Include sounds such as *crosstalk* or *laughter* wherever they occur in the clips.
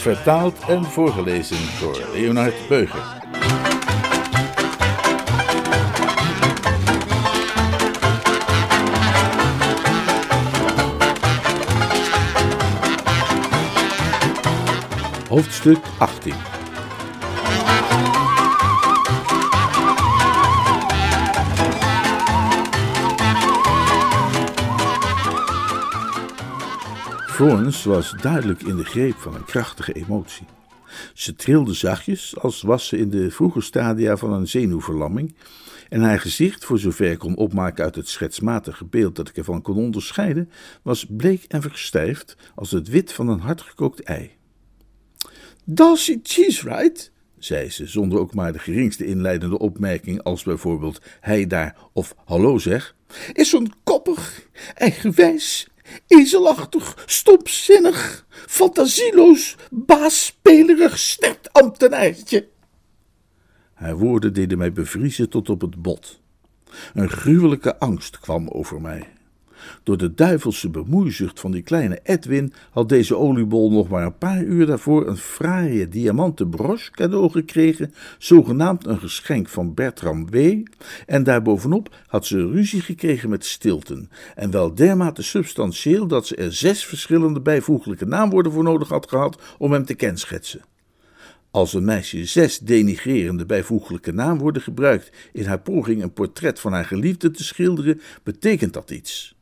Vertaald en voorgelezen door Leonard Beuger. Hoofdstuk 18 Florence was duidelijk in de greep van een krachtige emotie. Ze trilde zachtjes, als was ze in de vroege stadia van een zenuwverlamming, en haar gezicht, voor zover ik kon opmaken uit het schetsmatige beeld dat ik ervan kon onderscheiden, was bleek en verstijfd als het wit van een hardgekookt ei. Darcy Cheesewright, zei ze, zonder ook maar de geringste inleidende opmerking als bijvoorbeeld hij daar of hallo zeg, is zo'n koppig, eigenwijs, ezelachtig, stomzinnig, fantasieloos, baasspelerig snertambtenaartje. Haar woorden deden mij bevriezen tot op het bot. Een gruwelijke angst kwam over mij. Door de duivelse bemoeizucht van die kleine Edwin had deze oliebol nog maar een paar uur daarvoor een fraaie diamanten broche cadeau gekregen, zogenaamd een geschenk van Bertram W. En daarbovenop had ze ruzie gekregen met Stilton, en wel dermate substantieel dat ze er zes verschillende bijvoeglijke naamwoorden voor nodig had gehad om hem te kenschetsen. Als een meisje zes denigrerende bijvoeglijke naamwoorden gebruikt in haar poging een portret van haar geliefde te schilderen, betekent dat iets.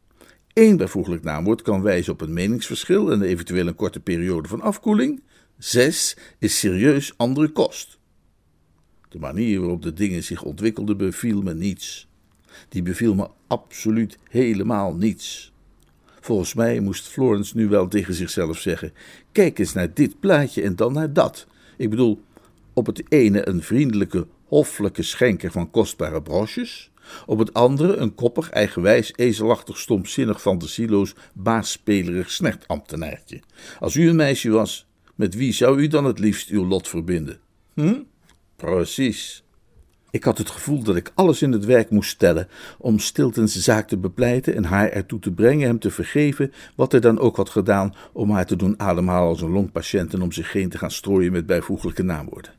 Eén bijvoeglijk naamwoord kan wijzen op een meningsverschil en eventueel een korte periode van afkoeling. Zes is serieus andere kost. De manier waarop de dingen zich ontwikkelden beviel me niets. Die beviel me absoluut helemaal niets. Volgens mij moest Florence nu wel tegen zichzelf zeggen: Kijk eens naar dit plaatje en dan naar dat. Ik bedoel, op het ene een vriendelijke, hoffelijke schenker van kostbare broches, op het andere een koppig, eigenwijs, ezelachtig, stomzinnig, fantasieloos, baasspelerig snertambtenaartje. Als u een meisje was, met wie zou u dan het liefst uw lot verbinden? Hm? Precies. Ik had het gevoel dat ik alles in het werk moest stellen om Stiltons zaak te bepleiten en haar ertoe te brengen hem te vergeven wat hij dan ook had gedaan om haar te doen ademhalen als een longpatiënt en om zich heen te gaan strooien met bijvoeglijke naamwoorden.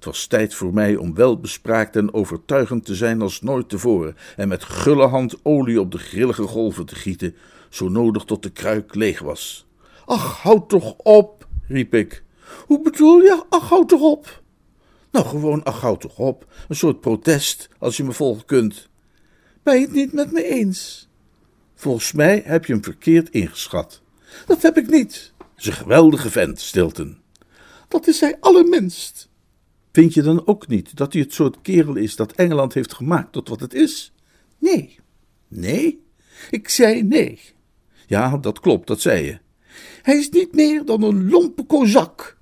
Het was tijd voor mij om welbespraakt en overtuigend te zijn als nooit tevoren en met gulle hand olie op de grillige golven te gieten, zo nodig tot de kruik leeg was. Ach, houd toch op, riep ik. Hoe bedoel je, ach, houd toch op? Nou, gewoon, ach, houd toch op. Een soort protest, als je me volgen kunt. Ben je het niet met me eens? Volgens mij heb je hem verkeerd ingeschat. Dat heb ik niet. Een geweldige vent, Stilton. Dat is hij allerminst. Vind je dan ook niet dat hij het soort kerel is dat Engeland heeft gemaakt tot wat het is? Nee. Nee? Ik zei nee. Ja, dat klopt, dat zei je. Hij is niet meer dan een lompe kozak.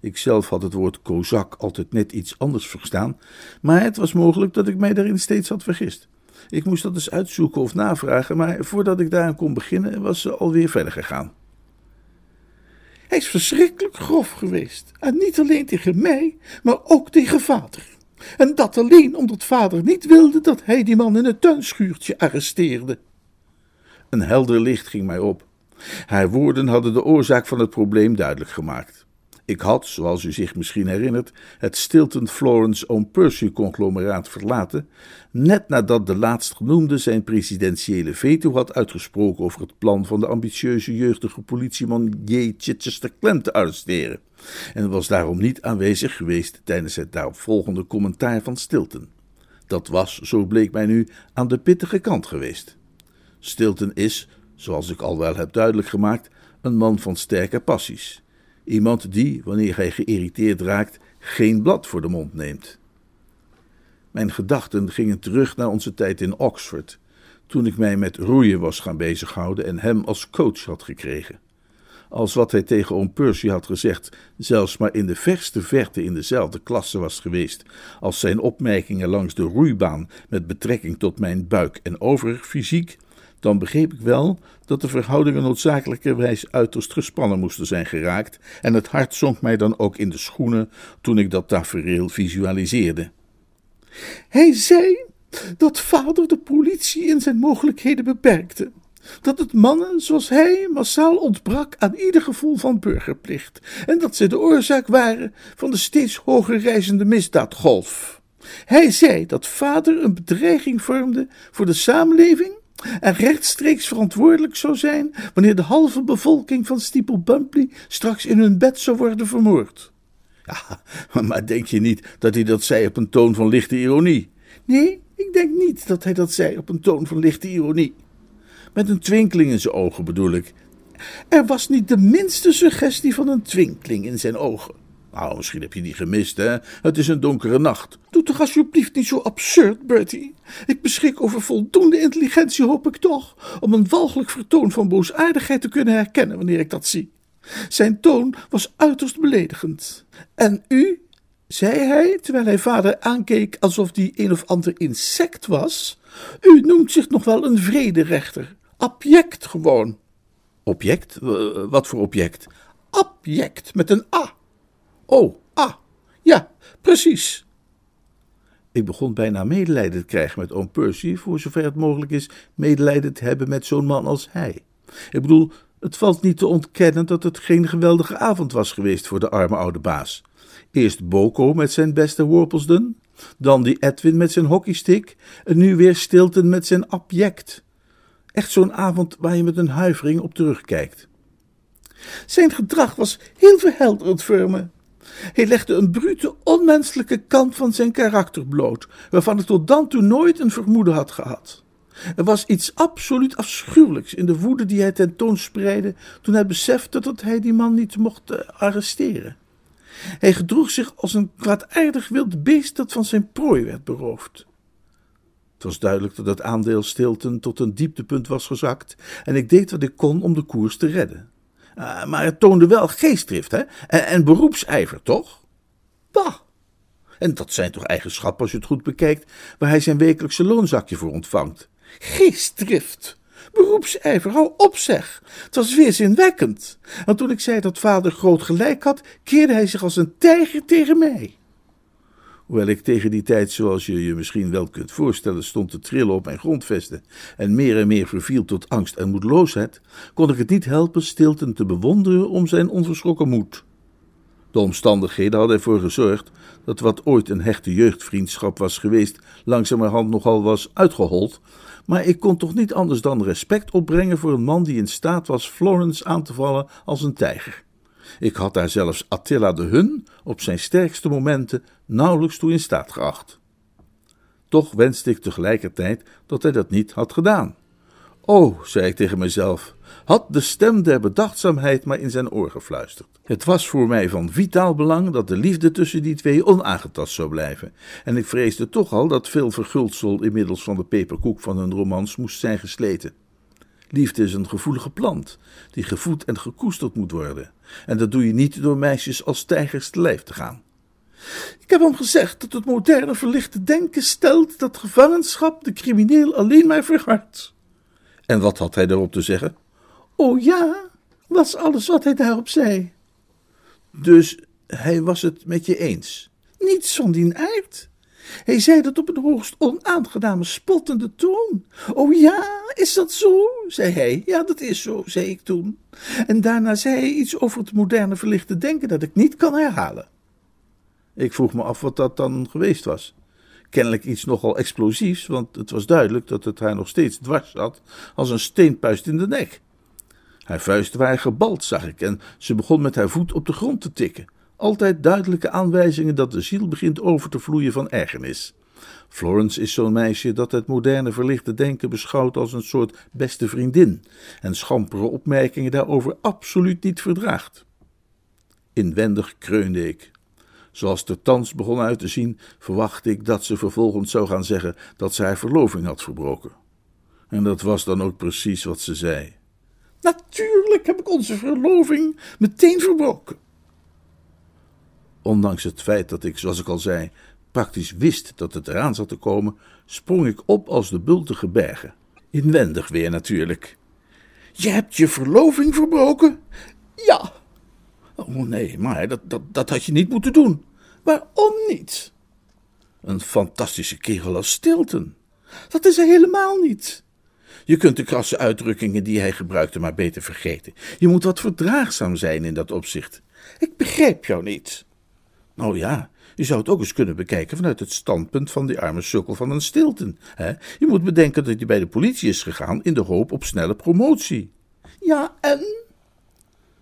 Ikzelf had het woord kozak altijd net iets anders verstaan, maar het was mogelijk dat ik mij daarin steeds had vergist. Ik moest dat eens uitzoeken of navragen, maar voordat ik daaraan kon beginnen, was ze alweer verder gegaan. Hij is verschrikkelijk grof geweest. En niet alleen tegen mij, maar ook tegen vader. En dat alleen omdat vader niet wilde dat hij die man in het tuinschuurtje arresteerde. Een helder licht ging mij op. Haar woorden hadden de oorzaak van het probleem duidelijk gemaakt. Ik had, zoals u zich misschien herinnert, het Stilton Florence Own Percy conglomeraat verlaten, net nadat de laatstgenoemde zijn presidentiële veto had uitgesproken over het plan van de ambitieuze jeugdige politieman J. Chichester Clem te arresteren, en was daarom niet aanwezig geweest tijdens het daaropvolgende commentaar van Stilton. Dat was, zo bleek mij nu, aan de pittige kant geweest. Stilton is, zoals ik al wel heb duidelijk gemaakt, een man van sterke passies. Iemand die, wanneer hij geïrriteerd raakt, geen blad voor de mond neemt. Mijn gedachten gingen terug naar onze tijd in Oxford, toen ik mij met roeien was gaan bezighouden en hem als coach had gekregen. als wat hij tegen oom Percy had gezegd zelfs maar in de verste verte in dezelfde klasse was geweest als zijn opmerkingen langs de roeibaan met betrekking tot mijn buik- en overig fysiek, dan begreep ik wel dat de verhoudingen noodzakelijkerwijs uiterst gespannen moesten zijn geraakt, en het hart zonk mij dan ook in de schoenen toen ik dat tafereel visualiseerde. Hij zei dat vader de politie in zijn mogelijkheden beperkte. Dat het mannen zoals hij massaal ontbrak aan ieder gevoel van burgerplicht. En dat ze de oorzaak waren van de steeds hoger reizende misdaadgolf. Hij zei dat vader een bedreiging vormde voor de samenleving en rechtstreeks verantwoordelijk zou zijn wanneer de halve bevolking van Steeple Bumpley straks in hun bed zou worden vermoord. Ja, *laughs* maar denk je niet dat hij dat zei op een toon van lichte ironie? Nee, ik denk niet dat hij dat zei op een toon van lichte ironie. Met een twinkeling in zijn ogen bedoel ik. Er was niet de minste suggestie van een twinkeling in zijn ogen. Nou, misschien heb je die gemist, hè? Het is een donkere nacht. Doe toch alsjeblieft niet zo absurd, Bertie. Ik beschik over voldoende intelligentie, hoop ik toch, om een walgelijk vertoon van boosaardigheid te kunnen herkennen wanneer ik dat zie. Zijn toon was uiterst beledigend. En u, zei hij, terwijl hij vader aankeek alsof die een of ander insect was, u noemt zich nog wel een vrederechter. Abject gewoon. Object? Wat voor object? Abject, met een A. Oh, ah, ja, precies. Ik begon bijna medelijden te krijgen met oom Percy, voor zover het mogelijk is medelijden te hebben met zo'n man als hij. Ik bedoel, het valt niet te ontkennen dat het geen geweldige avond was geweest voor de arme oude baas. Eerst Boko met zijn beste Worplesden, dan die Edwin met zijn hockeystick, en nu weer Stilton met zijn abject. Echt zo'n avond waar je met een huivering op terugkijkt. Zijn gedrag was heel verhelderend voor me. Hij legde een brute, onmenselijke kant van zijn karakter bloot, waarvan ik tot dan toe nooit een vermoeden had gehad. Er was iets absoluut afschuwelijks in de woede die hij tentoonspreidde toen hij besefte dat hij die man niet mocht eh, arresteren. Hij gedroeg zich als een kwaadaardig wild beest dat van zijn prooi werd beroofd. Het was duidelijk dat het aandeel Stilton tot een dieptepunt was gezakt en ik deed wat ik kon om de koers te redden. Uh, maar het toonde wel geestdrift hè? En, en beroepsijver, toch? Bah! En dat zijn toch eigenschappen, als je het goed bekijkt, waar hij zijn wekelijkse loonzakje voor ontvangt. Geestdrift! Beroepsijver, hou op zeg! Het was weerzinwekkend. En toen ik zei dat vader groot gelijk had, keerde hij zich als een tijger tegen mij. Hoewel ik tegen die tijd, zoals je je misschien wel kunt voorstellen, stond te trillen op mijn grondvesten en meer en meer verviel tot angst en moedeloosheid, kon ik het niet helpen Stilton te bewonderen om zijn onverschrokken moed. De omstandigheden hadden ervoor gezorgd dat wat ooit een hechte jeugdvriendschap was geweest, langzamerhand nogal was uitgehold, maar ik kon toch niet anders dan respect opbrengen voor een man die in staat was Florence aan te vallen als een tijger. Ik had daar zelfs Attila de Hun op zijn sterkste momenten nauwelijks toe in staat geacht. Toch wenste ik tegelijkertijd dat hij dat niet had gedaan. Oh, zei ik tegen mezelf, had de stem der bedachtzaamheid maar in zijn oor gefluisterd. Het was voor mij van vitaal belang dat de liefde tussen die twee onaangetast zou blijven, en ik vreesde toch al dat veel verguldsel inmiddels van de peperkoek van hun romans moest zijn gesleten. Liefde is een gevoelige plant, die gevoed en gekoesterd moet worden. En dat doe je niet door meisjes als tijgers te lijf te gaan. Ik heb hem gezegd dat het moderne verlichte denken stelt dat gevangenschap de crimineel alleen maar verhardt. En wat had hij daarop te zeggen? Oh ja, was alles wat hij daarop zei. Dus hij was het met je eens? Niets van die aard. Hij zei dat op een hoogst onaangename, spottende toon. Oh ja, is dat zo? zei hij. Ja, dat is zo, zei ik toen. En daarna zei hij iets over het moderne verlichte denken dat ik niet kan herhalen. Ik vroeg me af wat dat dan geweest was. Kennelijk iets nogal explosiefs, want het was duidelijk dat het haar nog steeds dwars zat als een steenpuist in de nek. Haar vuisten waren gebald, zag ik, en ze begon met haar voet op de grond te tikken. Altijd duidelijke aanwijzingen dat de ziel begint over te vloeien van ergernis. Florence is zo'n meisje dat het moderne verlichte denken beschouwt als een soort beste vriendin en schampere opmerkingen daarover absoluut niet verdraagt. Inwendig kreunde ik. Zoals het er thans begon uit te zien, verwachtte ik dat ze vervolgens zou gaan zeggen dat ze haar verloving had verbroken. En dat was dan ook precies wat ze zei. Natuurlijk heb ik onze verloving meteen verbroken. Ondanks het feit dat ik, zoals ik al zei, praktisch wist dat het eraan zat te komen, sprong ik op als de bultige bergen. Inwendig weer natuurlijk. Je hebt je verloving verbroken? Ja. Oh nee, maar dat, dat, dat had je niet moeten doen. Waarom niet? Een fantastische kerel als Stilton. Dat is hij helemaal niet. Je kunt de krasse uitdrukkingen die hij gebruikte maar beter vergeten. Je moet wat verdraagzaam zijn in dat opzicht. Ik begrijp jou niet. Nou ja, je zou het ook eens kunnen bekijken vanuit het standpunt van die arme sukkel van een Stilton. Hè? Je moet bedenken dat hij bij de politie is gegaan in de hoop op snelle promotie. Ja, en?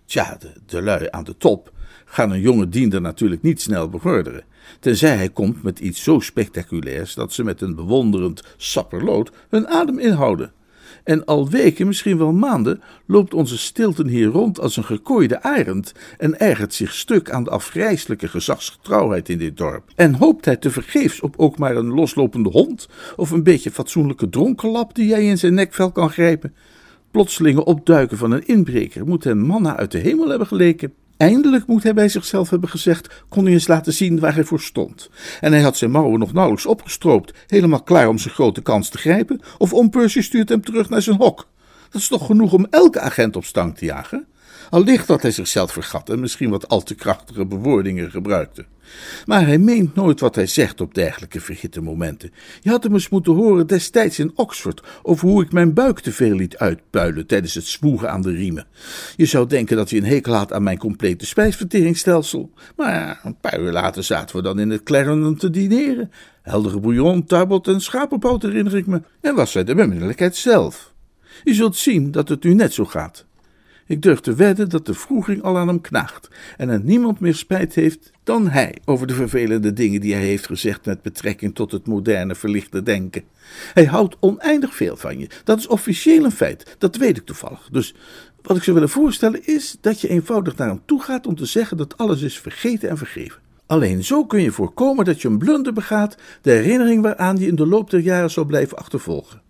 Tja, de, lui aan de top gaan een jonge diender natuurlijk niet snel bevorderen. Tenzij hij komt met iets zo spectaculairs dat ze met een bewonderend sapperlood hun adem inhouden. En al weken, misschien wel maanden, loopt onze Stilton hier rond als een gekooide arend en ergert zich stuk aan de afgrijselijke gezagsgetrouwheid in dit dorp. En hoopt hij tevergeefs op ook maar een loslopende hond of een beetje fatsoenlijke dronkenlap die jij in zijn nekvel kan grijpen. Plotselinge opduiken van een inbreker moet hem manna uit de hemel hebben geleken. Eindelijk moet hij bij zichzelf hebben gezegd, kon hij eens laten zien waar hij voor stond. En hij had zijn mouwen nog nauwelijks opgestroopt, helemaal klaar om zijn grote kans te grijpen, of Om stuurt hem terug naar zijn hok. Dat is toch genoeg om elke agent op stang te jagen? Allicht dat hij zichzelf vergat en misschien wat al te krachtige bewoordingen gebruikte. Maar hij meent nooit wat hij zegt op dergelijke verhitte momenten. Je had hem eens moeten horen destijds in Oxford over hoe ik mijn buik te veel liet uitpuilen tijdens het zwoegen aan de riemen. Je zou denken dat hij een hekel had aan mijn complete spijsverteringsstelsel. Maar een paar uur later zaten we dan in het Clarendon te dineren. Heldere bouillon, tarbot en schapenpoot herinner ik me. En was zij de beminnelijkheid zelf. Je zult zien dat het nu net zo gaat. Ik durf te wedden dat de vroeging al aan hem knaagt en er niemand meer spijt heeft dan hij over de vervelende dingen die hij heeft gezegd met betrekking tot het moderne verlichte denken. Hij houdt oneindig veel van je. Dat is officieel een feit, dat weet ik toevallig. Dus wat ik zou willen voorstellen is dat je eenvoudig naar hem toe gaat om te zeggen dat alles is vergeten en vergeven. Alleen zo kun je voorkomen dat je een blunder begaat, de herinnering waaraan je in de loop der jaren zal blijven achtervolgen.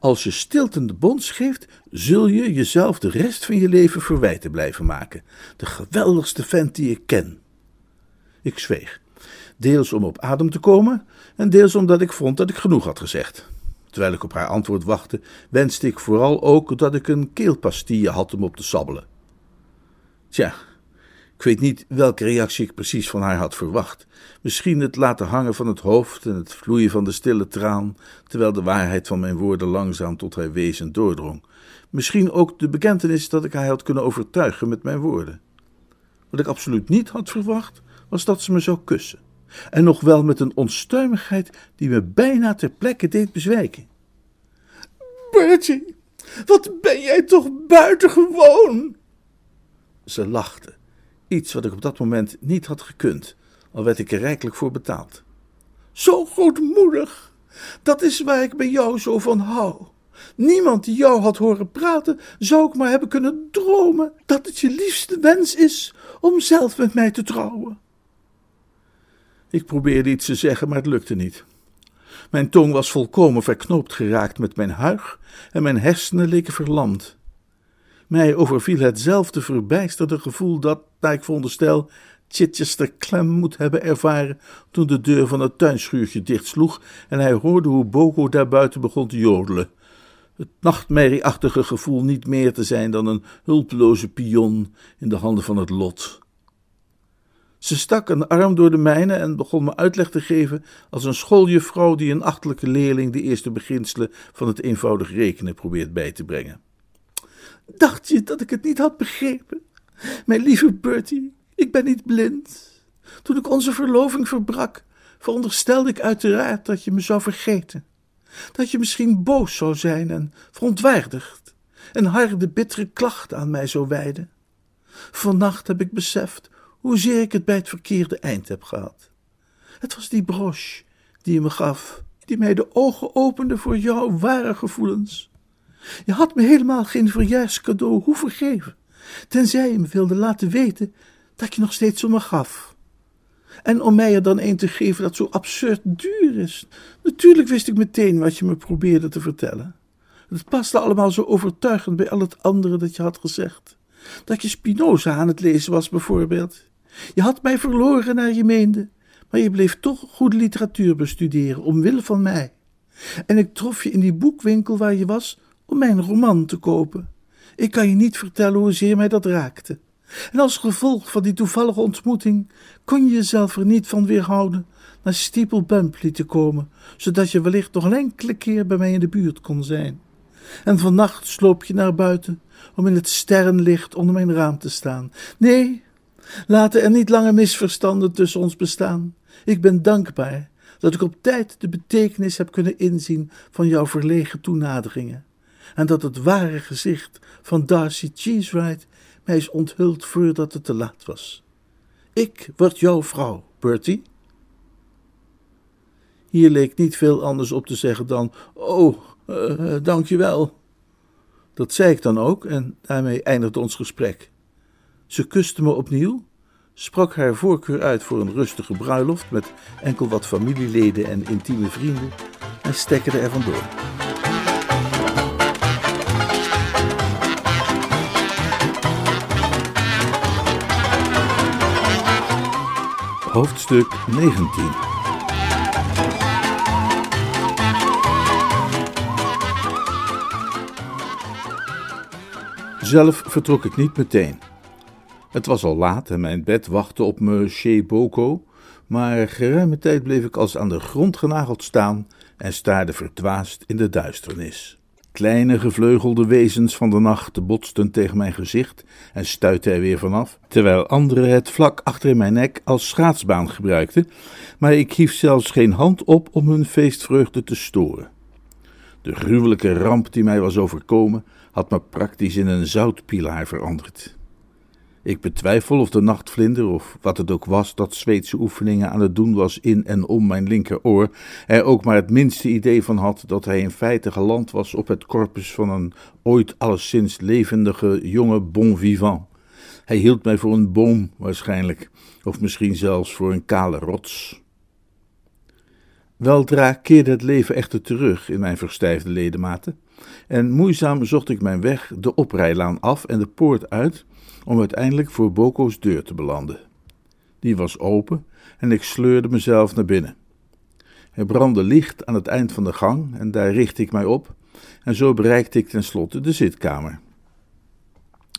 Als je stilten de bons geeft, zul je jezelf de rest van je leven verwijten blijven maken. De geweldigste vent die ik ken. Ik zweeg, deels om op adem te komen en deels omdat ik vond dat ik genoeg had gezegd. Terwijl ik op haar antwoord wachtte, wenste ik vooral ook dat ik een keelpastille had om op te sabbelen. Tja, ik weet niet welke reactie ik precies van haar had verwacht. Misschien het laten hangen van het hoofd en het vloeien van de stille traan, terwijl de waarheid van mijn woorden langzaam tot haar wezen doordrong. Misschien ook de bekentenis dat ik haar had kunnen overtuigen met mijn woorden. Wat ik absoluut niet had verwacht, was dat ze me zou kussen. En nog wel met een onstuimigheid die me bijna ter plekke deed bezwijken. Bertie, wat ben jij toch buitengewoon? Ze lachte Iets wat ik op dat moment niet had gekund, al werd ik er rijkelijk voor betaald. Zo goedmoedig! Dat is waar ik bij jou zo van hou. Niemand die jou had horen praten, zou ik maar hebben kunnen dromen dat het je liefste wens is om zelf met mij te trouwen. Ik probeerde iets te zeggen, maar het lukte niet. Mijn tong was volkomen verknoopt geraakt met mijn huig en mijn hersenen leken verlamd. Mij overviel hetzelfde verbijsterde gevoel dat, naar ik veronderstel, Chichester klem moet hebben ervaren toen de deur van het tuinschuurtje dichtsloeg en hij hoorde hoe Bogo daarbuiten begon te jodelen. Het nachtmerrieachtige gevoel niet meer te zijn dan een hulpeloze pion in de handen van het lot. Ze stak een arm door de mijne en begon me uitleg te geven als een schooljuffrouw die een achtelijke leerling de eerste beginselen van het eenvoudig rekenen probeert bij te brengen. Dacht je dat ik het niet had begrepen? Mijn lieve Bertie, ik ben niet blind. Toen ik onze verloving verbrak, veronderstelde ik uiteraard dat je me zou vergeten. Dat je misschien boos zou zijn en verontwaardigd en harde, bittere klachten aan mij zou wijden. Vannacht heb ik beseft hoezeer ik het bij het verkeerde eind heb gehad. Het was die broche die je me gaf, die mij de ogen opende voor jouw ware gevoelens. Je had me helemaal geen verjaarscadeau hoeven geven, tenzij je me wilde laten weten dat je nog steeds om me gaf. En om mij er dan een te geven dat zo absurd duur is. Natuurlijk wist ik meteen wat je me probeerde te vertellen. Het paste allemaal zo overtuigend bij al het andere dat je had gezegd. Dat je Spinoza aan het lezen was, bijvoorbeeld. Je had mij verloren naar je meende, maar je bleef toch goede literatuur bestuderen, omwille van mij. En ik trof je in die boekwinkel waar je was om mijn roman te kopen. Ik kan je niet vertellen hoezeer mij dat raakte. En als gevolg van die toevallige ontmoeting kon je jezelf er niet van weerhouden naar Steeple te komen, zodat je wellicht nog een enkele keer bij mij in de buurt kon zijn. En vannacht sloop je naar buiten om in het sterrenlicht onder mijn raam te staan. Nee, laten er niet lange misverstanden tussen ons bestaan. Ik ben dankbaar dat ik op tijd de betekenis heb kunnen inzien van jouw verlegen toenaderingen. En dat het ware gezicht van Darcy Cheesewright mij is onthuld voordat het te laat was. Ik word jouw vrouw, Bertie. Hier leek niet veel anders op te zeggen dan: Oh, uh, dank je wel. Dat zei ik dan ook en daarmee eindigde ons gesprek. Ze kuste me opnieuw, sprak haar voorkeur uit voor een rustige bruiloft met enkel wat familieleden en intieme vrienden en stekkerde er vandoor. Hoofdstuk 19 Zelf vertrok ik niet meteen. Het was al laat en mijn bed wachtte op me chez Boko, maar geruime tijd bleef ik als aan de grond genageld staan en staarde verdwaasd in de duisternis. Kleine gevleugelde wezens van de nacht botsten tegen mijn gezicht en stuitten er weer vanaf, terwijl anderen het vlak achter mijn nek als schaatsbaan gebruikten, maar ik hief zelfs geen hand op om hun feestvreugde te storen. De gruwelijke ramp die mij was overkomen had me praktisch in een zoutpilaar veranderd. Ik betwijfel of de nachtvlinder, of wat het ook was dat Zweedse oefeningen aan het doen was in en om mijn linkeroor, er ook maar het minste idee van had dat hij in feite geland was op het corpus van een ooit alleszins levendige jonge bon vivant. Hij hield mij voor een boom waarschijnlijk, of misschien zelfs voor een kale rots. Weldra keerde het leven echter terug in mijn verstijfde ledematen, en moeizaam zocht ik mijn weg de oprijlaan af en de poort uit, om uiteindelijk voor Boko's deur te belanden. Die was open en ik sleurde mezelf naar binnen. Er brandde licht aan het eind van de gang en daar richtte ik mij op, en zo bereikte ik tenslotte de zitkamer.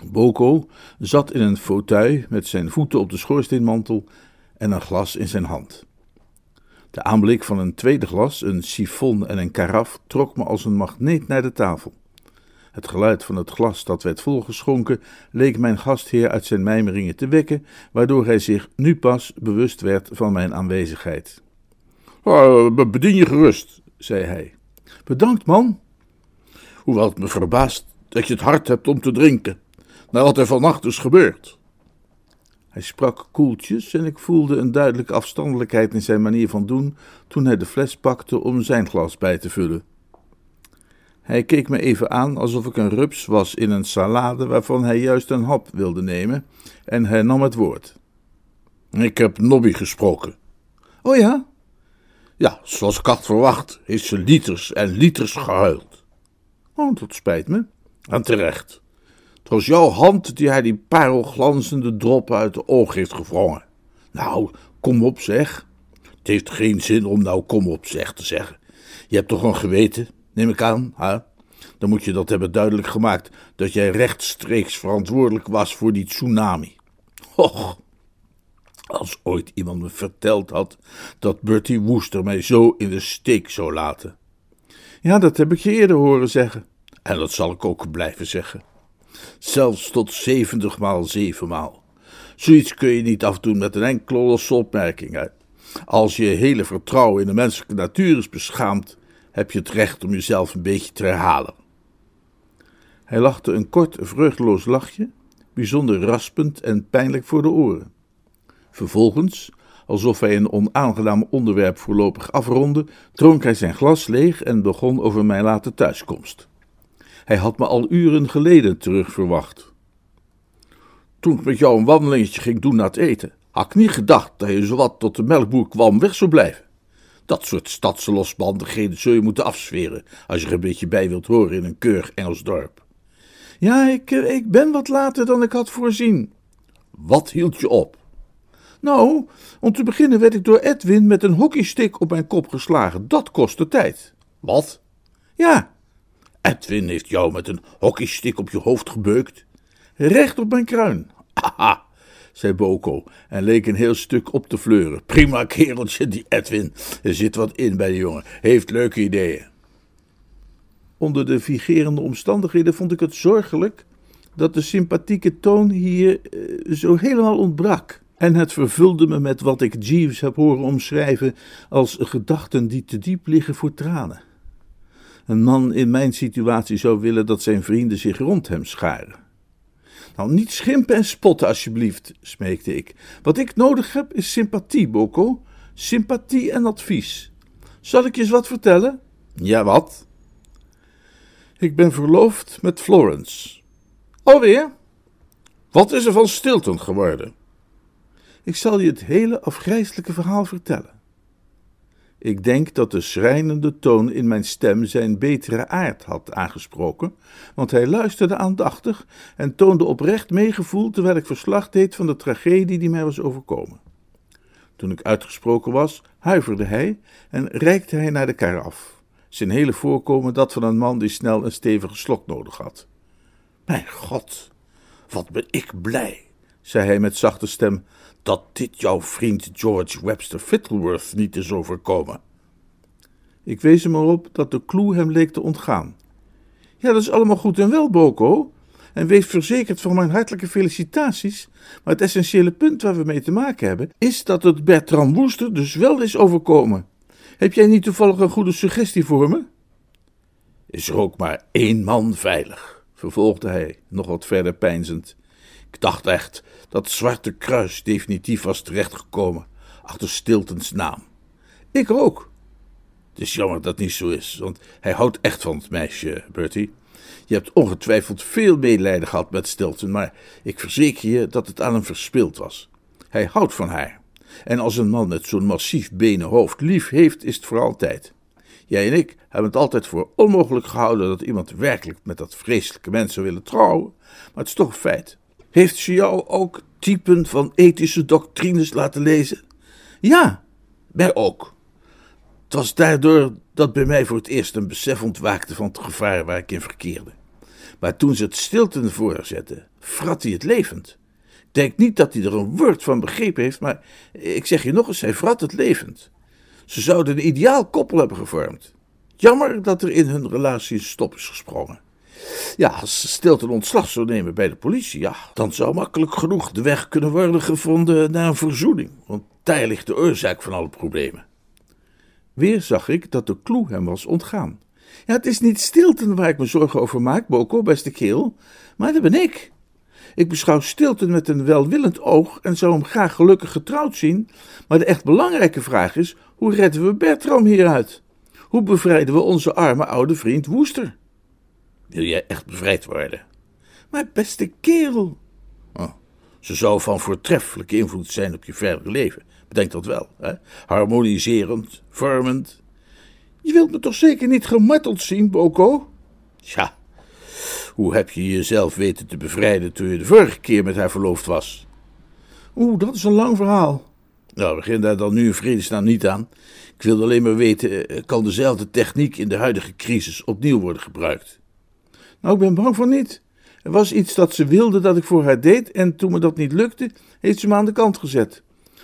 Boko zat in een fauteuil met zijn voeten op de schoorsteenmantel en een glas in zijn hand. De aanblik van een tweede glas, een sifon en een karaf trok me als een magneet naar de tafel. Het geluid van het glas dat werd volgeschonken leek mijn gastheer uit zijn mijmeringen te wekken, waardoor hij zich nu pas bewust werd van mijn aanwezigheid. Oh, bedien je gerust, zei hij. Bedankt, man. Hoewel het me verbaast dat je het hart hebt om te drinken, na wat er vannacht is gebeurd. Hij sprak koeltjes en ik voelde een duidelijke afstandelijkheid in zijn manier van doen toen hij de fles pakte om zijn glas bij te vullen. Hij keek me even aan alsof ik een rups was in een salade waarvan hij juist een hap wilde nemen en hij nam het woord. Ik heb Nobby gesproken. Oh ja? Ja, zoals ik had verwacht, heeft ze liters en liters gehuild. Oh, dat spijt me. En terecht. Het jouw hand die hij die parelglanzende droppen uit de oog heeft gevrongen. Nou, kom op zeg. Het heeft geen zin om nou kom op zeg te zeggen. Je hebt toch een geweten, neem ik aan, hè? Dan moet je dat hebben duidelijk gemaakt dat jij rechtstreeks verantwoordelijk was voor die tsunami. Och, als ooit iemand me verteld had dat Bertie Woester mij zo in de steek zou laten. Ja, dat heb ik je eerder horen zeggen. En dat zal ik ook blijven zeggen zelfs tot zeventig maal zevenmaal. Zoiets kun je niet afdoen met een enkele losse opmerking. Als je hele vertrouwen in de menselijke natuur is beschaamd, heb je het recht om jezelf een beetje te herhalen. Hij lachte een kort, vreugdeloos lachje, bijzonder raspend en pijnlijk voor de oren. Vervolgens, alsof hij een onaangenaam onderwerp voorlopig afronde, dronk hij zijn glas leeg en begon over mijn late thuiskomst. Hij had me al uren geleden terug verwacht. Toen ik met jou een wandelingetje ging doen na het eten, had ik niet gedacht dat je zowat tot de melkboer kwam weg zou blijven. Dat soort stadse losbandigheden zul je moeten afsferen als je er een beetje bij wilt horen in een keurig Engels dorp. Ja, ik, eh, ik ben wat later dan ik had voorzien. Wat hield je op? Nou, om te beginnen werd ik door Edwin met een hockeystick op mijn kop geslagen. Dat kostte tijd. Wat? Ja, Edwin heeft jou met een hockeystick op je hoofd gebeukt. Recht op mijn kruin. Aha, zei Boko en leek een heel stuk op te fleuren. Prima kereltje, die Edwin. Er zit wat in bij de jongen. Heeft leuke ideeën. Onder de vigerende omstandigheden vond ik het zorgelijk dat de sympathieke toon hier eh, zo helemaal ontbrak. En het vervulde me met wat ik Jeeves heb horen omschrijven als gedachten die te diep liggen voor tranen. Een man in mijn situatie zou willen dat zijn vrienden zich rond hem scharen. Nou, niet schimpen en spotten, alsjeblieft, smeekte ik. Wat ik nodig heb is sympathie, Boko. Sympathie en advies. Zal ik je eens wat vertellen? Ja, wat? Ik ben verloofd met Florence. Alweer? Wat is er van Stilton geworden? Ik zal je het hele afgrijselijke verhaal vertellen. Ik denk dat de schrijnende toon in mijn stem zijn betere aard had aangesproken, want hij luisterde aandachtig en toonde oprecht meegevoel terwijl ik verslag deed van de tragedie die mij was overkomen. Toen ik uitgesproken was, huiverde hij en reikte hij naar de kar af. Zijn hele voorkomen dat van een man die snel een stevige slok nodig had. Mijn God, wat ben ik blij, zei hij met zachte stem, dat dit jouw vriend George Webster Fittleworth niet is overkomen. Ik wees hem erop dat de clue hem leek te ontgaan. Ja, dat is allemaal goed en wel, Boko. En wees verzekerd van mijn hartelijke felicitaties. Maar het essentiële punt waar we mee te maken hebben, is dat het Bertram Wooster dus wel is overkomen. Heb jij niet toevallig een goede suggestie voor me? Is er ook maar één man veilig, vervolgde hij, nog wat verder peinzend. Ik dacht echt dat Zwarte Kruis definitief was terechtgekomen achter Stiltons naam. Ik ook. Het is jammer dat niet zo is, want hij houdt echt van het meisje, Bertie. Je hebt ongetwijfeld veel medelijden gehad met Stilton, maar ik verzeker je dat het aan hem verspild was. Hij houdt van haar. En als een man met zo'n massief benen hoofd lief heeft, is het voor altijd. Jij en ik hebben het altijd voor onmogelijk gehouden dat iemand werkelijk met dat vreselijke mens zou willen trouwen, maar het is toch een feit. Heeft ze jou ook typen van ethische doctrines laten lezen? Ja, mij ook. Het was daardoor dat bij mij voor het eerst een besef ontwaakte van het gevaar waar ik in verkeerde. Maar toen ze het stilten voorzetten, frat hij het levend. Ik denk niet dat hij er een woord van begrepen heeft, maar ik zeg je nog eens, hij frat het levend. Ze zouden een ideaal koppel hebben gevormd. Jammer dat er in hun relatie een stop is gesprongen. Ja, als Stilton ontslag zou nemen bij de politie, ja, dan zou makkelijk genoeg de weg kunnen worden gevonden naar een verzoening. Want daar ligt de oorzaak van alle problemen. Weer zag ik dat de clue hem was ontgaan. Ja, het is niet Stilton waar ik me zorgen over maak, Boko, beste keel, maar dat ben ik. Ik beschouw Stilton met een welwillend oog en zou hem graag gelukkig getrouwd zien, maar de echt belangrijke vraag is: hoe redden we Bertram hieruit? Hoe bevrijden we onze arme oude vriend Woester? Wil jij echt bevrijd worden? Maar beste kerel. Oh, ze zou van voortreffelijke invloed zijn op je verdere leven. Bedenk dat wel. Hè? Harmoniserend, vormend. Je wilt me toch zeker niet gemarteld zien, Boko? Ja, hoe heb je jezelf weten te bevrijden toen je de vorige keer met haar verloofd was? Oeh, dat is een lang verhaal. Nou, begin daar dan nu in vredesnaam niet aan. Ik wil alleen maar weten, eh, kan dezelfde techniek in de huidige crisis opnieuw worden gebruikt? Nou, ik ben bang voor niet. Er was iets dat ze wilde dat ik voor haar deed en toen me dat niet lukte, heeft ze me aan de kant gezet.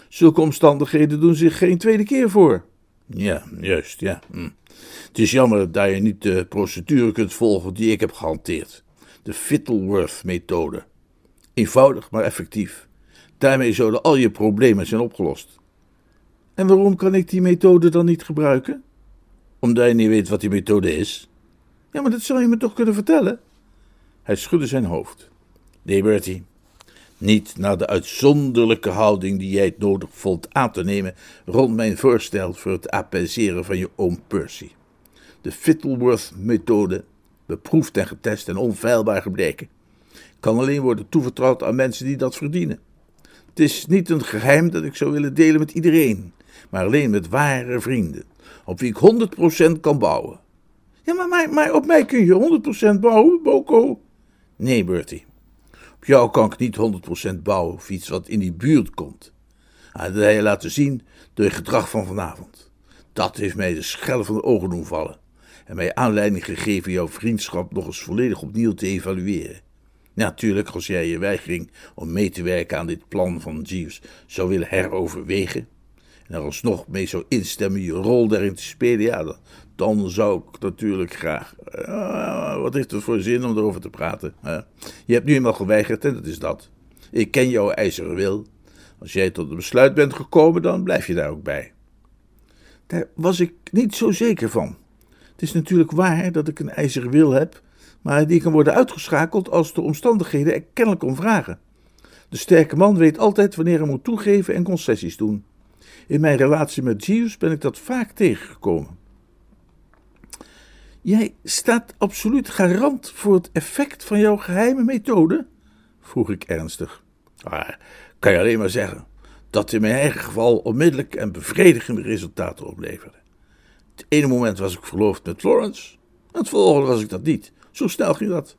Zulke omstandigheden doen zich geen tweede keer voor. Ja, juist, ja. Hm. Het is jammer dat je niet de procedure kunt volgen die ik heb gehanteerd. De Fittleworth-methode. Eenvoudig, maar effectief. Daarmee zouden al je problemen zijn opgelost. En waarom kan ik die methode dan niet gebruiken? Omdat je niet weet wat die methode is. Ja, maar dat zou je me toch kunnen vertellen? Hij schudde zijn hoofd. Nee, Bertie. Niet na de uitzonderlijke houding die jij het nodig vond aan te nemen rond mijn voorstel voor het apaiseren van je oom Percy. De Fittleworth-methode, beproefd en getest en onfeilbaar gebleken, kan alleen worden toevertrouwd aan mensen die dat verdienen. Het is niet een geheim dat ik zou willen delen met iedereen. maar alleen met ware vrienden, op wie ik 100% kan bouwen. Ja, maar, op mij kun je 100% bouwen, Boko? Nee, Bertie. Op jou kan ik niet 100% bouwen of iets wat in die buurt komt. Dat heb je laten zien door je gedrag van vanavond. Dat heeft mij de schellen van de ogen doen vallen en mij aanleiding gegeven jouw vriendschap nog eens volledig opnieuw te evalueren. Natuurlijk, als jij je weigering om mee te werken aan dit plan van Jeeves zou willen heroverwegen, en er alsnog mee zou instemmen je rol daarin te spelen, ja, dan, dan zou ik natuurlijk graag. Uh, wat heeft het voor zin om erover te praten? Je hebt nu eenmaal geweigerd en dat is dat. Ik ken jouw ijzeren wil. Als jij tot een besluit bent gekomen, dan blijf je daar ook bij. Daar was ik niet zo zeker van. Het is natuurlijk waar dat ik een ijzeren wil heb, maar die kan worden uitgeschakeld als de omstandigheden er kennelijk om vragen. De sterke man weet altijd wanneer hij moet toegeven en concessies doen. In mijn relatie met Jeeves ben ik dat vaak tegengekomen. Jij staat absoluut garant voor het effect van jouw geheime methode? vroeg ik ernstig. Ah, kan je alleen maar zeggen dat in mijn eigen geval onmiddellijk en bevredigende resultaten opleverde. Het ene moment was ik verloofd met Florence, en het volgende was ik dat niet. Zo snel ging dat.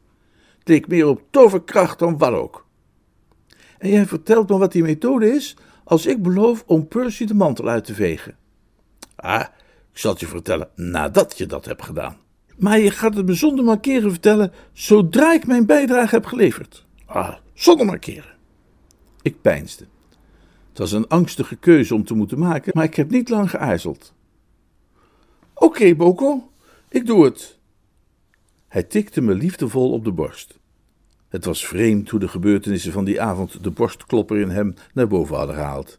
Het leek meer op toverkracht dan wat ook. En jij vertelt me wat die methode is, als ik beloof om Percy de mantel uit te vegen. Ah, ik zal het je vertellen nadat je dat hebt gedaan. Maar je gaat het me zonder markeren vertellen zodra ik mijn bijdrage heb geleverd. Ah, zonder markeren. Ik peinsde. Het was een angstige keuze om te moeten maken, maar ik heb niet lang geaarzeld. Oké, Boko, ik doe het. Hij tikte me liefdevol op de borst. Het was vreemd hoe de gebeurtenissen van die avond de borstklopper in hem naar boven hadden gehaald.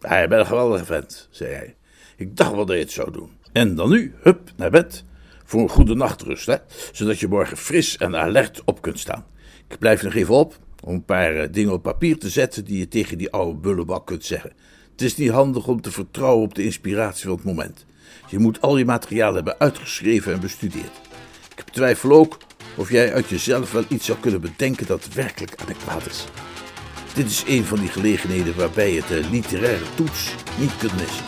Hij bent een geweldige vent, zei hij. Ik dacht wel dat je het zou doen. En dan nu, hup, naar bed. Voor een goede nachtrust, hè? Zodat je morgen fris en alert op kunt staan. Ik blijf nog even op om een paar eh, dingen op papier te zetten die je tegen die oude bullebak kunt zeggen. Het is niet handig om te vertrouwen op de inspiratie van het moment. Je moet al je materiaal hebben uitgeschreven en bestudeerd. Ik betwijfel ook of jij uit jezelf wel iets zou kunnen bedenken dat werkelijk adequaat is. Dit is een van die gelegenheden waarbij je de literaire toets niet kunt missen.